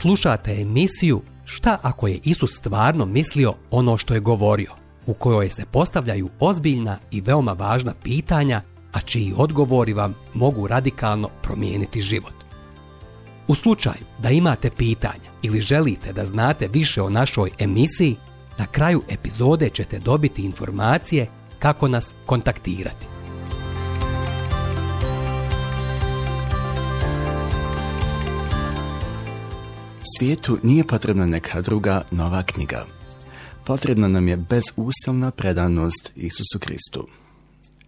Slušate emisiju Šta ako je Isus stvarno mislio ono što je govorio, u kojoj se postavljaju ozbiljna i veoma važna pitanja, a čiji odgovori vam mogu radikalno promijeniti život. U slučaju da imate pitanja ili želite da znate više o našoj emisiji, na kraju epizode ćete dobiti informacije kako nas kontaktirati. Svijetu nije potrebna neka druga nova knjiga. Potrebna nam je bezustavna predanost Isusu Kristu.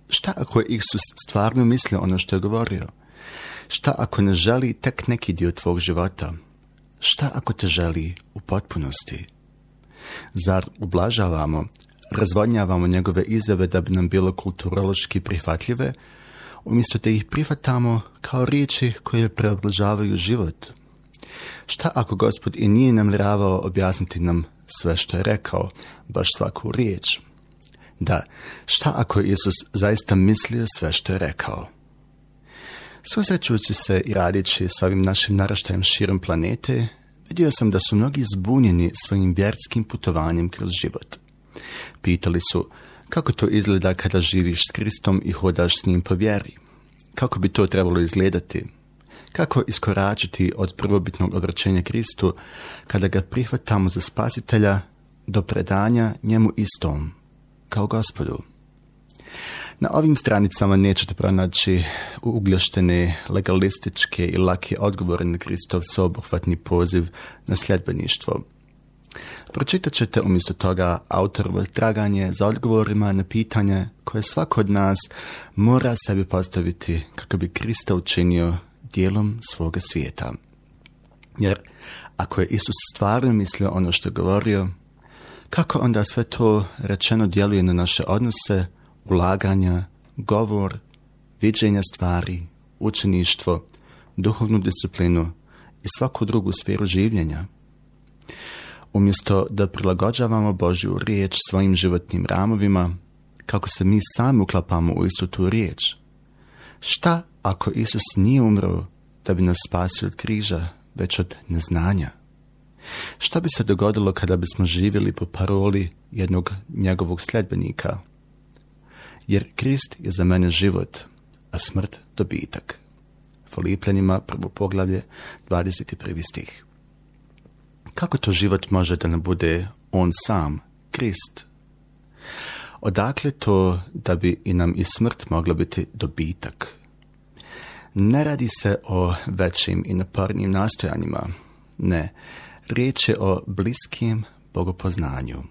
Šta ako je Isus stvarno mislio ono što je govorio? Šta ako ne želi tek neki dio tvog života? Šta ako te želi u potpunosti? Zar ublažavamo, razvodnjavamo njegove izjave da bi nam bilo kulturološki prihvatljive, umjesto da ih prihvatamo kao riječi koje preoblažavaju život – Šta ako gospod i nije namjeravao objasniti nam sve što je rekao, baš svaku riječ? Da, šta ako Isus zaista mislio sve što je rekao? Susrećući se i radići s ovim našim naraštajem širom planete, vidio sam da su mnogi zbunjeni svojim vjerskim putovanjem kroz život. Pitali su, kako to izgleda kada živiš s Kristom i hodaš s njim po vjeri? Kako bi to trebalo izgledati? kako iskoračiti od prvobitnog obraćenja Kristu kada ga prihvatamo za spasitelja do predanja njemu istom, kao gospodu. Na ovim stranicama nećete pronaći ugljaštene legalističke i laki odgovore na Kristov sveobuhvatni poziv na sljedbeništvo. Pročitat ćete umjesto toga autorovo traganje za odgovorima na pitanje koje svako od nas mora sebi postaviti kako bi Krista učinio dijelom svoga svijeta. Jer ako je Isus stvarno mislio ono što je govorio, kako onda sve to rečeno djeluje na naše odnose, ulaganja, govor, viđenja stvari, učeništvo, duhovnu disciplinu i svaku drugu sferu življenja? Umjesto da prilagođavamo Božju riječ svojim životnim ramovima, kako se mi sami uklapamo u istu tu riječ. Šta ako Isus nije umro da bi nas spasio od križa, već od neznanja? što bi se dogodilo kada bismo živjeli po paroli jednog njegovog sljedbenika? Jer Krist je za mene život, a smrt dobitak. Filipljanima, prvo poglavlje, 21. stih. Kako to život može da ne bude on sam, Krist? Odakle to da bi i nam i smrt mogla biti dobitak? Ne radi se o većim i napornim nastojanjima. Ne, riječ je o bliskim bogopoznanju.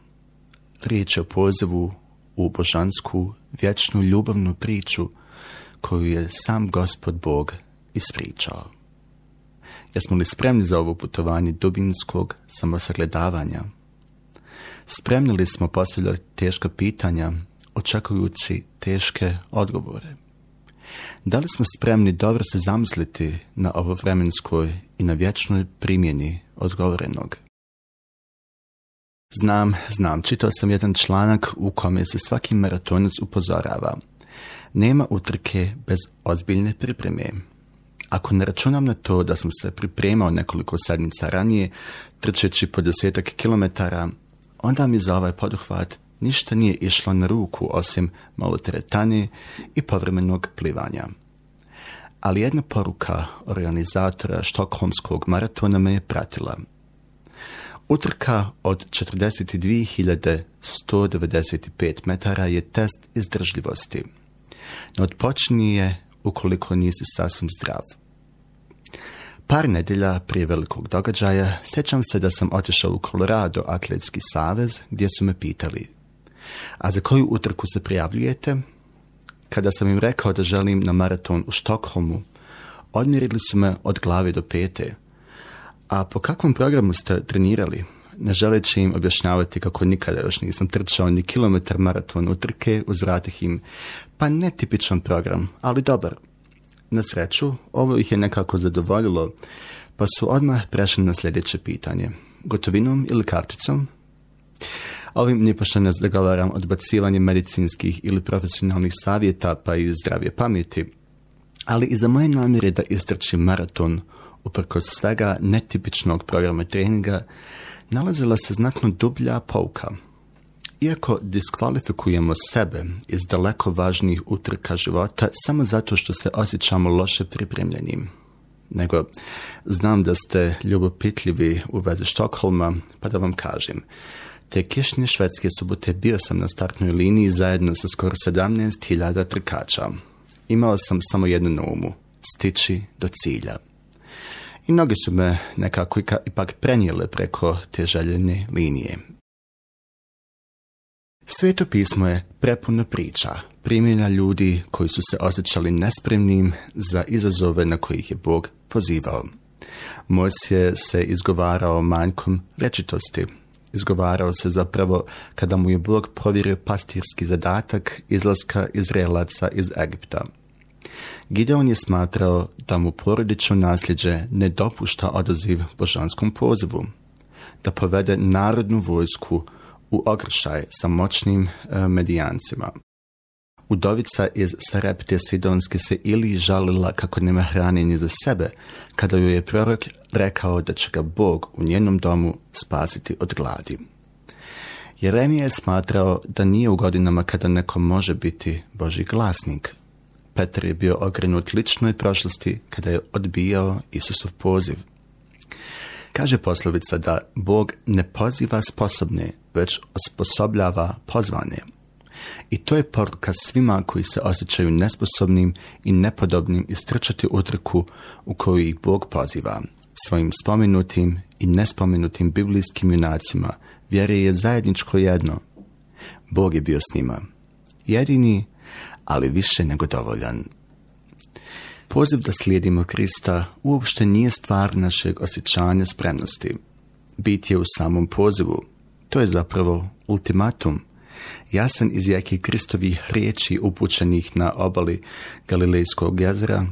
Riječ je o pozivu u božansku vječnu ljubavnu priču koju je sam gospod Bog ispričao. Jesmo li spremni za ovo putovanje dubinskog samosagledavanja? Spremni smo postavljati teška pitanja, očekujući teške odgovore? Da li smo spremni dobro se zamisliti na ovo vremenskoj i na vječnoj primjeni odgovorenog? Znam, znam, čitao sam jedan članak u kome se svaki maratonac upozorava. Nema utrke bez ozbiljne pripreme. Ako ne računam na to da sam se pripremao nekoliko sedmica ranije, trčeći po desetak kilometara, onda mi za ovaj poduhvat ništa nije išlo na ruku osim malo teretani i povremenog plivanja. Ali jedna poruka organizatora Štokholmskog maratona me je pratila. Utrka od 42.195 metara je test izdržljivosti. No odpočni je ukoliko nisi sasvim zdrav. Par nedelja prije velikog događaja sjećam se da sam otišao u Colorado Atletski savez gdje su me pitali a za koju utrku se prijavljujete? Kada sam im rekao da želim na maraton u Štokholmu, odmjerili su me od glave do pete. A po kakvom programu ste trenirali? Ne želeći im objašnjavati kako nikada još nisam trčao ni kilometar maraton utrke, uzvratih im, pa netipičan program, ali dobar. Na sreću, ovo ih je nekako zadovoljilo, pa su odmah prešli na sljedeće pitanje. Gotovinom ili karticom? ovim nipošto zagovaram odbacivanje medicinskih ili profesionalnih savjeta pa i zdravije pameti, ali i za moje namjere da istrčim maraton uprkos svega netipičnog programa treninga, nalazila se znatno dublja pouka. Iako diskvalifikujemo sebe iz daleko važnijih utrka života samo zato što se osjećamo loše pripremljenim, nego znam da ste ljubopitljivi u vezi Štokholma, pa da vam kažem – te kišnje švedske subote bio sam na startnoj liniji zajedno sa skoro 17.000 trkača. Imao sam samo jednu na umu, stići do cilja. I noge su me nekako ipak prenijele preko te željene linije. Sveto pismo je prepuno priča, primjena ljudi koji su se osjećali nespremnim za izazove na kojih je Bog pozivao. Mos je se izgovarao manjkom rečitosti, Izgovarao se zapravo kada mu je Bog povjerio pastirski zadatak izlaska Izraelaca iz Egipta. Gideon je smatrao da mu porodično nasljeđe ne dopušta odaziv božanskom pozivu, da povede narodnu vojsku u okršaj sa moćnim e, medijancima. Udovica iz Sarepte Sidonske se ili žalila kako nema hrane ni za sebe, kada joj je prorok rekao da će ga Bog u njenom domu spasiti od gladi. Jeremija je smatrao da nije u godinama kada neko može biti Boži glasnik. Petar je bio okrenut ličnoj prošlosti kada je odbijao Isusov poziv. Kaže poslovica da Bog ne poziva sposobne, već osposobljava pozvane – i to je poruka svima koji se osjećaju nesposobnim i nepodobnim istrčati utrku u koju ih Bog poziva. Svojim spomenutim i nespomenutim biblijskim junacima vjere je zajedničko jedno. Bog je bio s njima. Jedini, ali više nego dovoljan. Poziv da slijedimo Krista uopšte nije stvar našeg osjećanja spremnosti. Bit je u samom pozivu. To je zapravo ultimatum. Jasen iz jakih kristovih riječi upućenih na obali Galilejskog jezera,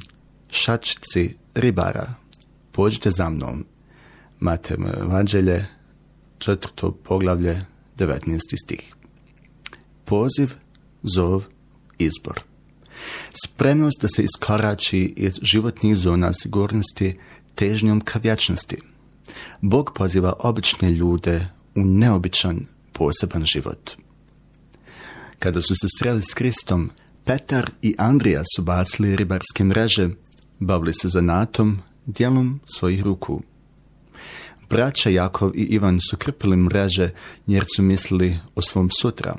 šačci ribara, pođite za mnom. Matem Evanđelje, četvrto poglavlje, 19. stih. Poziv, zov, izbor. Spremnost da se iskorači iz životnih zona sigurnosti težnjom ka vječnosti. Bog poziva obične ljude u neobičan poseban život. Kada su se sreli s Kristom, Petar i Andrija su bacili ribarske mreže, bavili se zanatom, dijelom svojih ruku. Braća Jakov i Ivan su krpili mreže jer su mislili o svom sutra.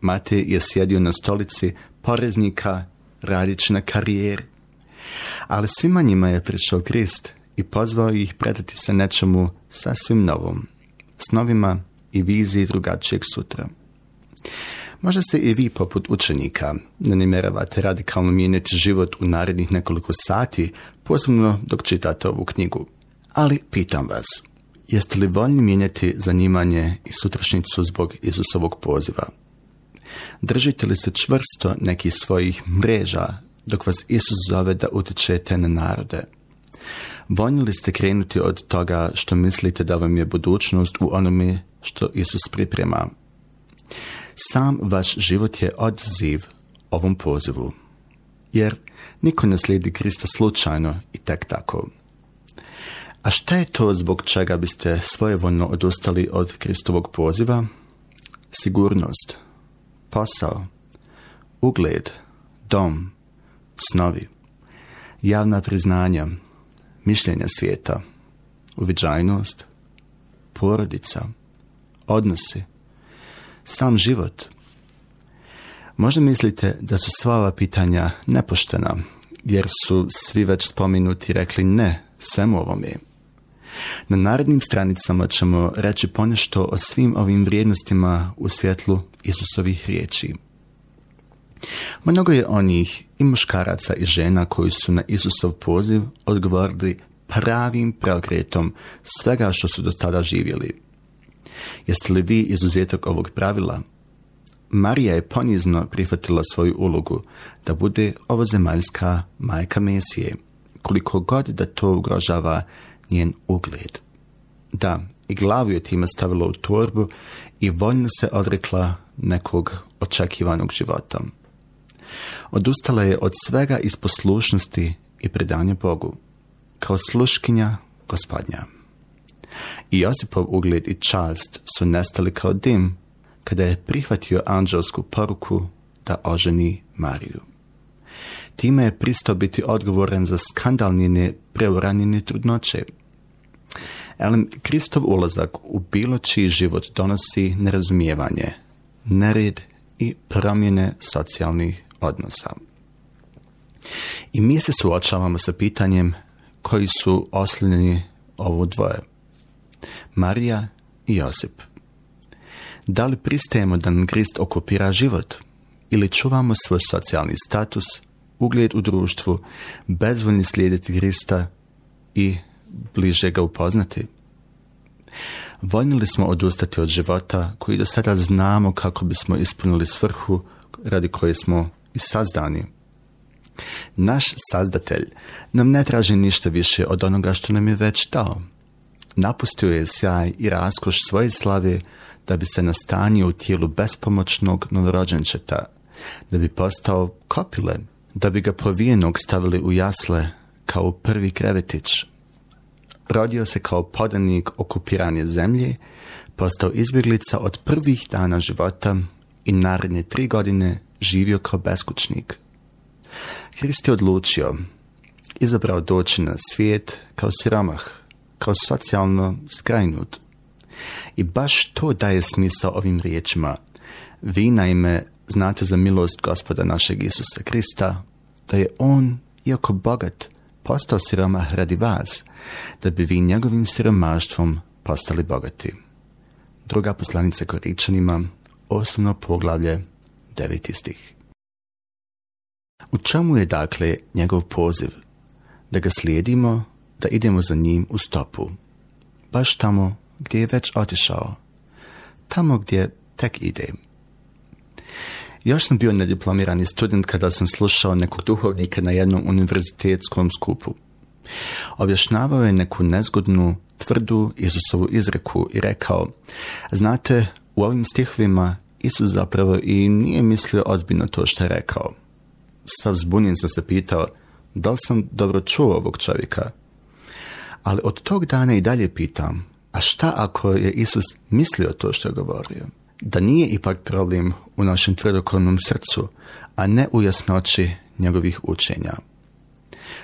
Matej je sjedio na stolici poreznika radići na karijeri. Ali svima njima je prišao Krist i pozvao ih predati se nečemu sasvim novom, s novima i viziji drugačijeg sutra. Možda se i vi poput učenika ne namjeravate radikalno mijenjati život u narednih nekoliko sati, posebno dok čitate ovu knjigu. Ali pitam vas, jeste li voljni mijenjati zanimanje i sutrašnjicu zbog Isusovog poziva? Držite li se čvrsto nekih svojih mreža dok vas Isus zove da utječete na narode? Voljni li ste krenuti od toga što mislite da vam je budućnost u onome što Isus priprema? sam vaš život je odziv ovom pozivu. Jer niko ne slijedi Krista slučajno i tek tako. A šta je to zbog čega biste svojevoljno odustali od Kristovog poziva? Sigurnost, posao, ugled, dom, snovi, javna priznanja, mišljenja svijeta, uviđajnost, porodica, odnosi, sam život. Možda mislite da su sva ova pitanja nepoštena, jer su svi već spominuti rekli ne svemu ovome Na narednim stranicama ćemo reći ponešto o svim ovim vrijednostima u svjetlu Isusovih riječi. Mnogo je onih i muškaraca i žena koji su na Isusov poziv odgovorili pravim preokretom svega što su do tada živjeli. Jeste li vi izuzetak ovog pravila? Marija je ponizno prihvatila svoju ulogu da bude ovozemaljska majka Mesije, koliko god da to ugrožava njen ugled. Da, i glavu je time stavila u torbu i voljno se odrekla nekog očekivanog života. Odustala je od svega iz poslušnosti i predanja Bogu, kao sluškinja gospodnja. I Josipov ugled i čast su nestali kao dim kada je prihvatio anđelsku poruku da oženi Mariju. Time je pristao biti odgovoran za skandalnine preuranjene trudnoće. Elem, Kristov ulazak u bilo čiji život donosi nerazumijevanje, nered i promjene socijalnih odnosa. I mi se suočavamo sa pitanjem koji su oslinjeni ovo dvoje. Marija i Josip. Da li pristajemo da nam grist okupira život ili čuvamo svoj socijalni status, ugled u društvu, bezvoljni slijediti Krista i bliže ga upoznati? li smo odustati od života koji do sada znamo kako bismo ispunili svrhu radi koje smo i sazdani. Naš sazdatelj nam ne traži ništa više od onoga što nam je već dao – napustio je sjaj i raskoš svoje slave da bi se nastanio u tijelu bespomoćnog novorođenčeta, da bi postao kopile, da bi ga povijenog stavili u jasle kao prvi krevetić. Rodio se kao podanik okupiranje zemlje, postao izbjeglica od prvih dana života i naredne tri godine živio kao beskućnik. Hrist je odlučio, izabrao doći na svijet kao siromah – kao socijalno skrajnut. I baš to daje smisao ovim riječima. Vi naime znate za milost gospoda našeg Isusa Krista, da je On, iako bogat, postao siromah radi vas, da bi vi njegovim siromaštvom postali bogati. Druga poslanica Koričanima, osnovno poglavlje, deveti stih. U čemu je dakle njegov poziv? Da ga slijedimo da idemo za njim u stopu. Baš tamo gdje je već otišao. Tamo gdje tek ide. Još sam bio nediplomirani student kada sam slušao nekog duhovnika na jednom univerzitetskom skupu. Objašnjavao je neku nezgodnu, tvrdu Isusovu izreku i rekao Znate, u ovim stihovima Isus zapravo i nije mislio ozbiljno to što je rekao. Stav zbunjen sam se pitao, da li sam dobro čuo ovog čovjeka? Ali od tog dana i dalje pitam, a šta ako je Isus mislio to što je govorio? Da nije ipak problem u našem tvrdokornom srcu, a ne u jasnoći njegovih učenja.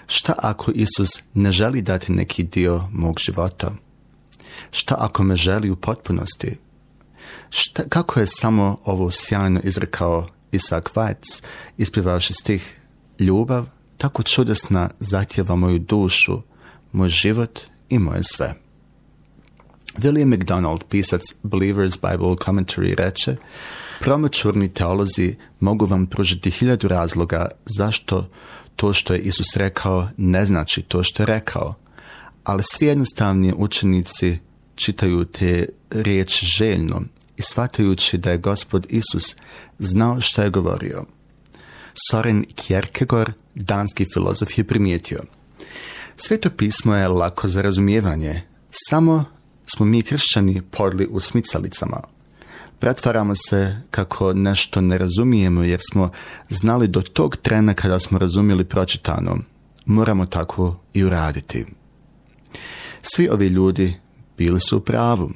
Šta ako Isus ne želi dati neki dio mog života? Šta ako me želi u potpunosti? kako je samo ovo sjajno izrekao Isak Vajc, ispivavši stih Ljubav, tako čudesna, zatjeva moju dušu, moj život i moje sve. William MacDonald, pisac Believer's Bible Commentary, reče Promočurni teolozi mogu vam pružiti hiljadu razloga zašto to što je Isus rekao ne znači to što je rekao, ali svi jednostavni učenici čitaju te riječ željno i shvatajući da je gospod Isus znao što je govorio. Soren Kjerkegor, danski filozof, je primijetio – Sveto pismo je lako za razumijevanje. Samo smo mi kršćani podli u smicalicama. Pretvaramo se kako nešto ne razumijemo jer smo znali do tog trena kada smo razumjeli pročitano. Moramo tako i uraditi. Svi ovi ljudi bili su u pravu.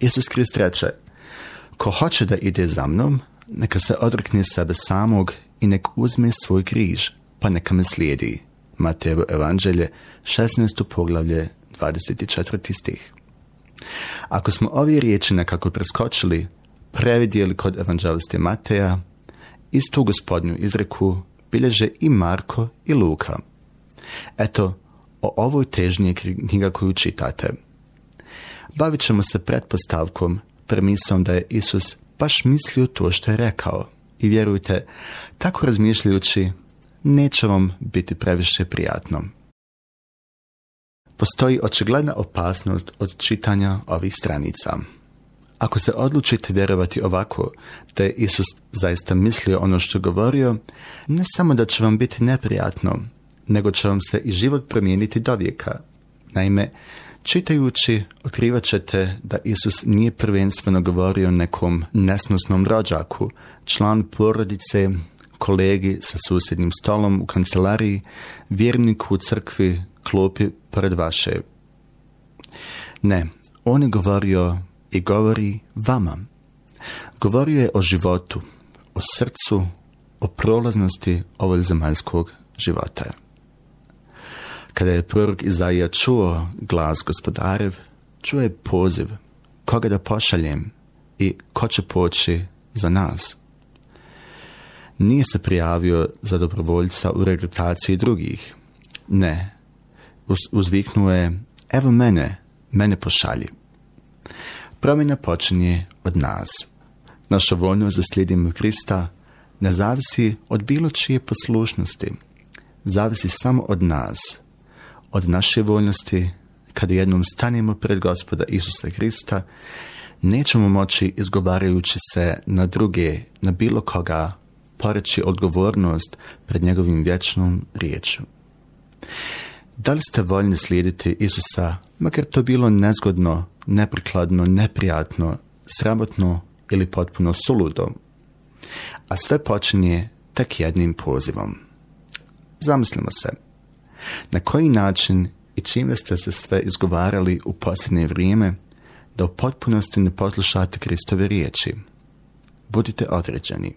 Isus Krist reče, ko hoće da ide za mnom, neka se odrkne sebe samog i nek uzme svoj križ, pa neka me slijedi. Matejevo evanđelje, 16. poglavlje, 24. stih. Ako smo ovi riječi nekako preskočili, previdjeli kod evanđeliste Mateja, istu gospodnju izreku bilježe i Marko i Luka. Eto, o ovoj težnji knjiga koju čitate. Bavit ćemo se pretpostavkom, premisom da je Isus baš mislio to što je rekao. I vjerujte, tako razmišljajući, neće vam biti previše prijatno. Postoji očigledna opasnost od čitanja ovih stranica. Ako se odlučite vjerovati ovako, da je Isus zaista mislio ono što govorio, ne samo da će vam biti neprijatno, nego će vam se i život promijeniti do vijeka. Naime, čitajući otkrivat ćete da Isus nije prvenstveno govorio nekom nesnosnom rođaku, član porodice kolegi sa susjednim stolom u kancelariji, vjerniku u crkvi, klupi pored vaše. Ne, on je govorio i govori vama. Govorio je o životu, o srcu, o prolaznosti ovog zemaljskog života. Kada je prorok Izaija čuo glas gospodarev, čuo je poziv koga da pošaljem i ko će poći za nas nije se prijavio za dobrovoljca u rekrutaciji drugih. Ne. Uz, uzviknuo je, evo mene, mene pošalji. Promjena počinje od nas. Naša voljno za slijedim Krista ne zavisi od bilo čije poslušnosti. Zavisi samo od nas. Od naše voljnosti, kada jednom stanemo pred gospoda Isusa Krista, nećemo moći izgovarajući se na druge, na bilo koga, pareći odgovornost pred njegovim vječnom riječom. Da li ste voljni slijediti Isusa, makar to bilo nezgodno, neprikladno, neprijatno, sramotno ili potpuno suludo? A sve počinje tek jednim pozivom. Zamislimo se, na koji način i čime ste se sve izgovarali u posljednje vrijeme da u potpunosti ne poslušate Kristove riječi. Budite određeni.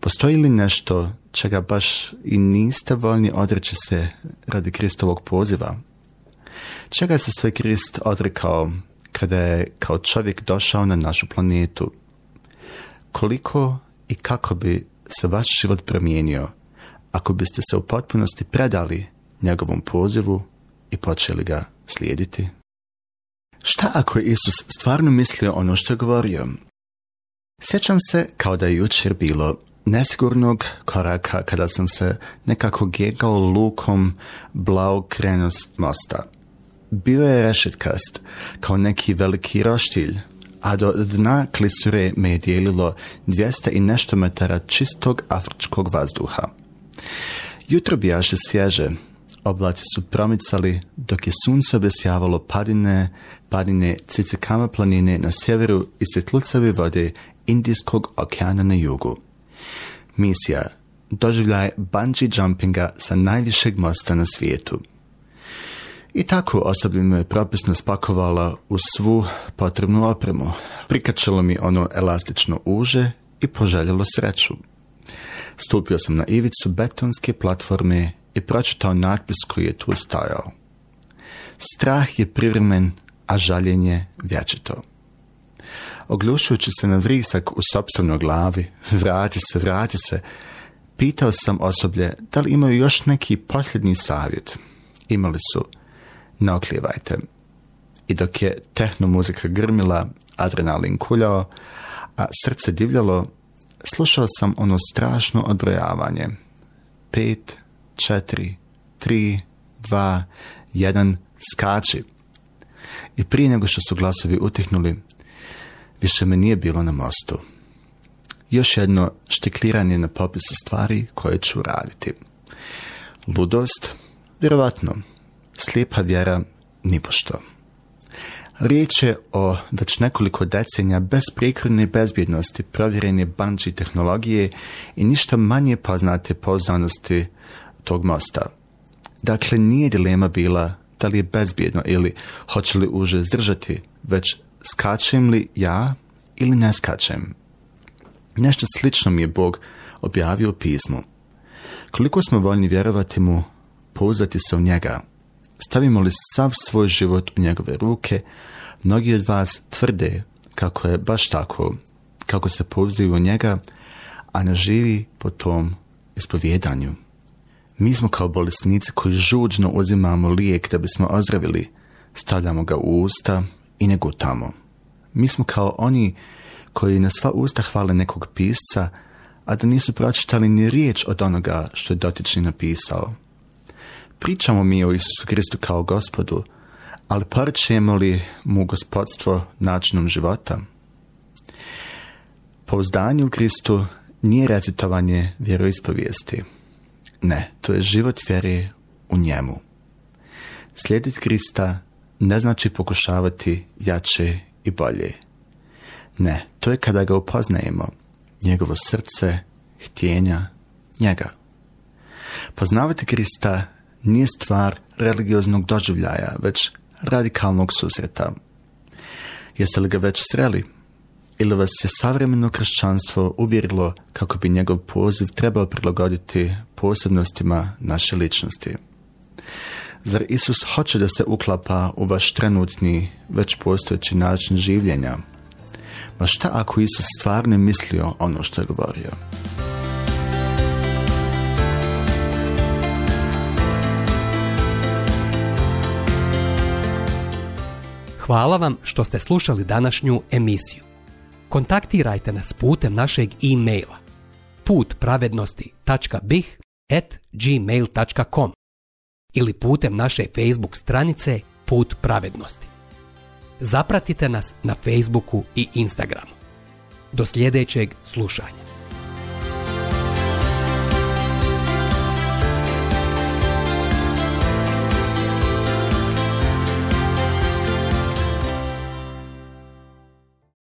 Postoji li nešto čega baš i niste voljni odreći se radi Kristovog poziva? Čega se sve Krist odrekao kada je kao čovjek došao na našu planetu? Koliko i kako bi se vaš život promijenio ako biste se u potpunosti predali njegovom pozivu i počeli ga slijediti? Šta ako je Isus stvarno mislio ono što je govorio? Sjećam se kao da je jučer bilo nesigurnog koraka kada sam se nekako gegao lukom krenost mosta. Bio je rešetkast, kao neki veliki roštilj, a do dna klisure me je dijelilo 200 i nešto metara čistog afričkog vazduha. Jutro bijaše svježe, oblaci su promicali dok je sunce obesjavalo padine, padine cicikama planine na sjeveru i svjetlucavi vode Indijskog okeana na jugu misija doživljaj bungee jumpinga sa najvišeg mosta na svijetu. I tako osoblje je propisno spakovala u svu potrebnu opremu. Prikačalo mi ono elastično uže i poželjelo sreću. Stupio sam na ivicu betonske platforme i pročitao natpis koji je tu stajao. Strah je privremen, a žaljenje vječito. Oglušujući se na vrisak u sobstvenoj glavi, vrati se, vrati se, pitao sam osoblje da li imaju još neki posljednji savjet. Imali su, ne oklijevajte. I dok je tehno muzika grmila, adrenalin kuljao, a srce divljalo, slušao sam ono strašno odbrojavanje. Pet, četiri, tri, dva, jedan, skači. I prije nego što su glasovi utihnuli, Više me nije bilo na mostu. Još jedno štekliranje na popisu stvari koje ću raditi. Ludost? Vjerovatno. Slijepa vjera? Nipošto. Riječ je o već nekoliko decenja besprikrojne bezbjednosti provjerene banči tehnologije i ništa manje poznate poznanosti tog mosta. Dakle, nije dilema bila da li je bezbjedno ili hoće li uže zdržati, već skačem li ja ili ne skačem? Nešto slično mi je Bog objavio pismu. Koliko smo voljni vjerovati mu, pouzati se u njega, stavimo li sav svoj život u njegove ruke, mnogi od vas tvrde kako je baš tako, kako se pouzaju u njega, a ne živi po tom ispovjedanju. Mi smo kao bolesnici koji žuđno uzimamo lijek da bismo ozdravili, stavljamo ga u usta, i ne gutamo. Mi smo kao oni koji na sva usta hvale nekog pisca, a da nisu pročitali ni riječ od onoga što je dotični napisao. Pričamo mi o Isusu Kristu kao gospodu, ali poričemo li mu gospodstvo načinom života? Pouzdanje u Kristu nije recitovanje vjeroispovijesti. Ne, to je život vjeri u njemu. Slijediti Krista ne znači pokušavati jače i bolje. Ne, to je kada ga upoznajemo, njegovo srce, htjenja, njega. Poznavati Krista nije stvar religioznog doživljaja, već radikalnog susreta. Jeste li ga već sreli? Ili vas je savremeno kršćanstvo uvjerilo kako bi njegov poziv trebao prilagoditi posebnostima naše ličnosti? Zar Isus hoće da se uklapa u vaš trenutni, već postojeći način življenja? Ma šta ako Isus stvarno mislio ono što je govorio? Hvala vam što ste slušali današnju emisiju. Kontaktirajte nas putem našeg e-maila putpravednosti.bih ili putem naše Facebook stranice Put pravednosti. Zapratite nas na Facebooku i Instagramu. Do sljedećeg slušanja.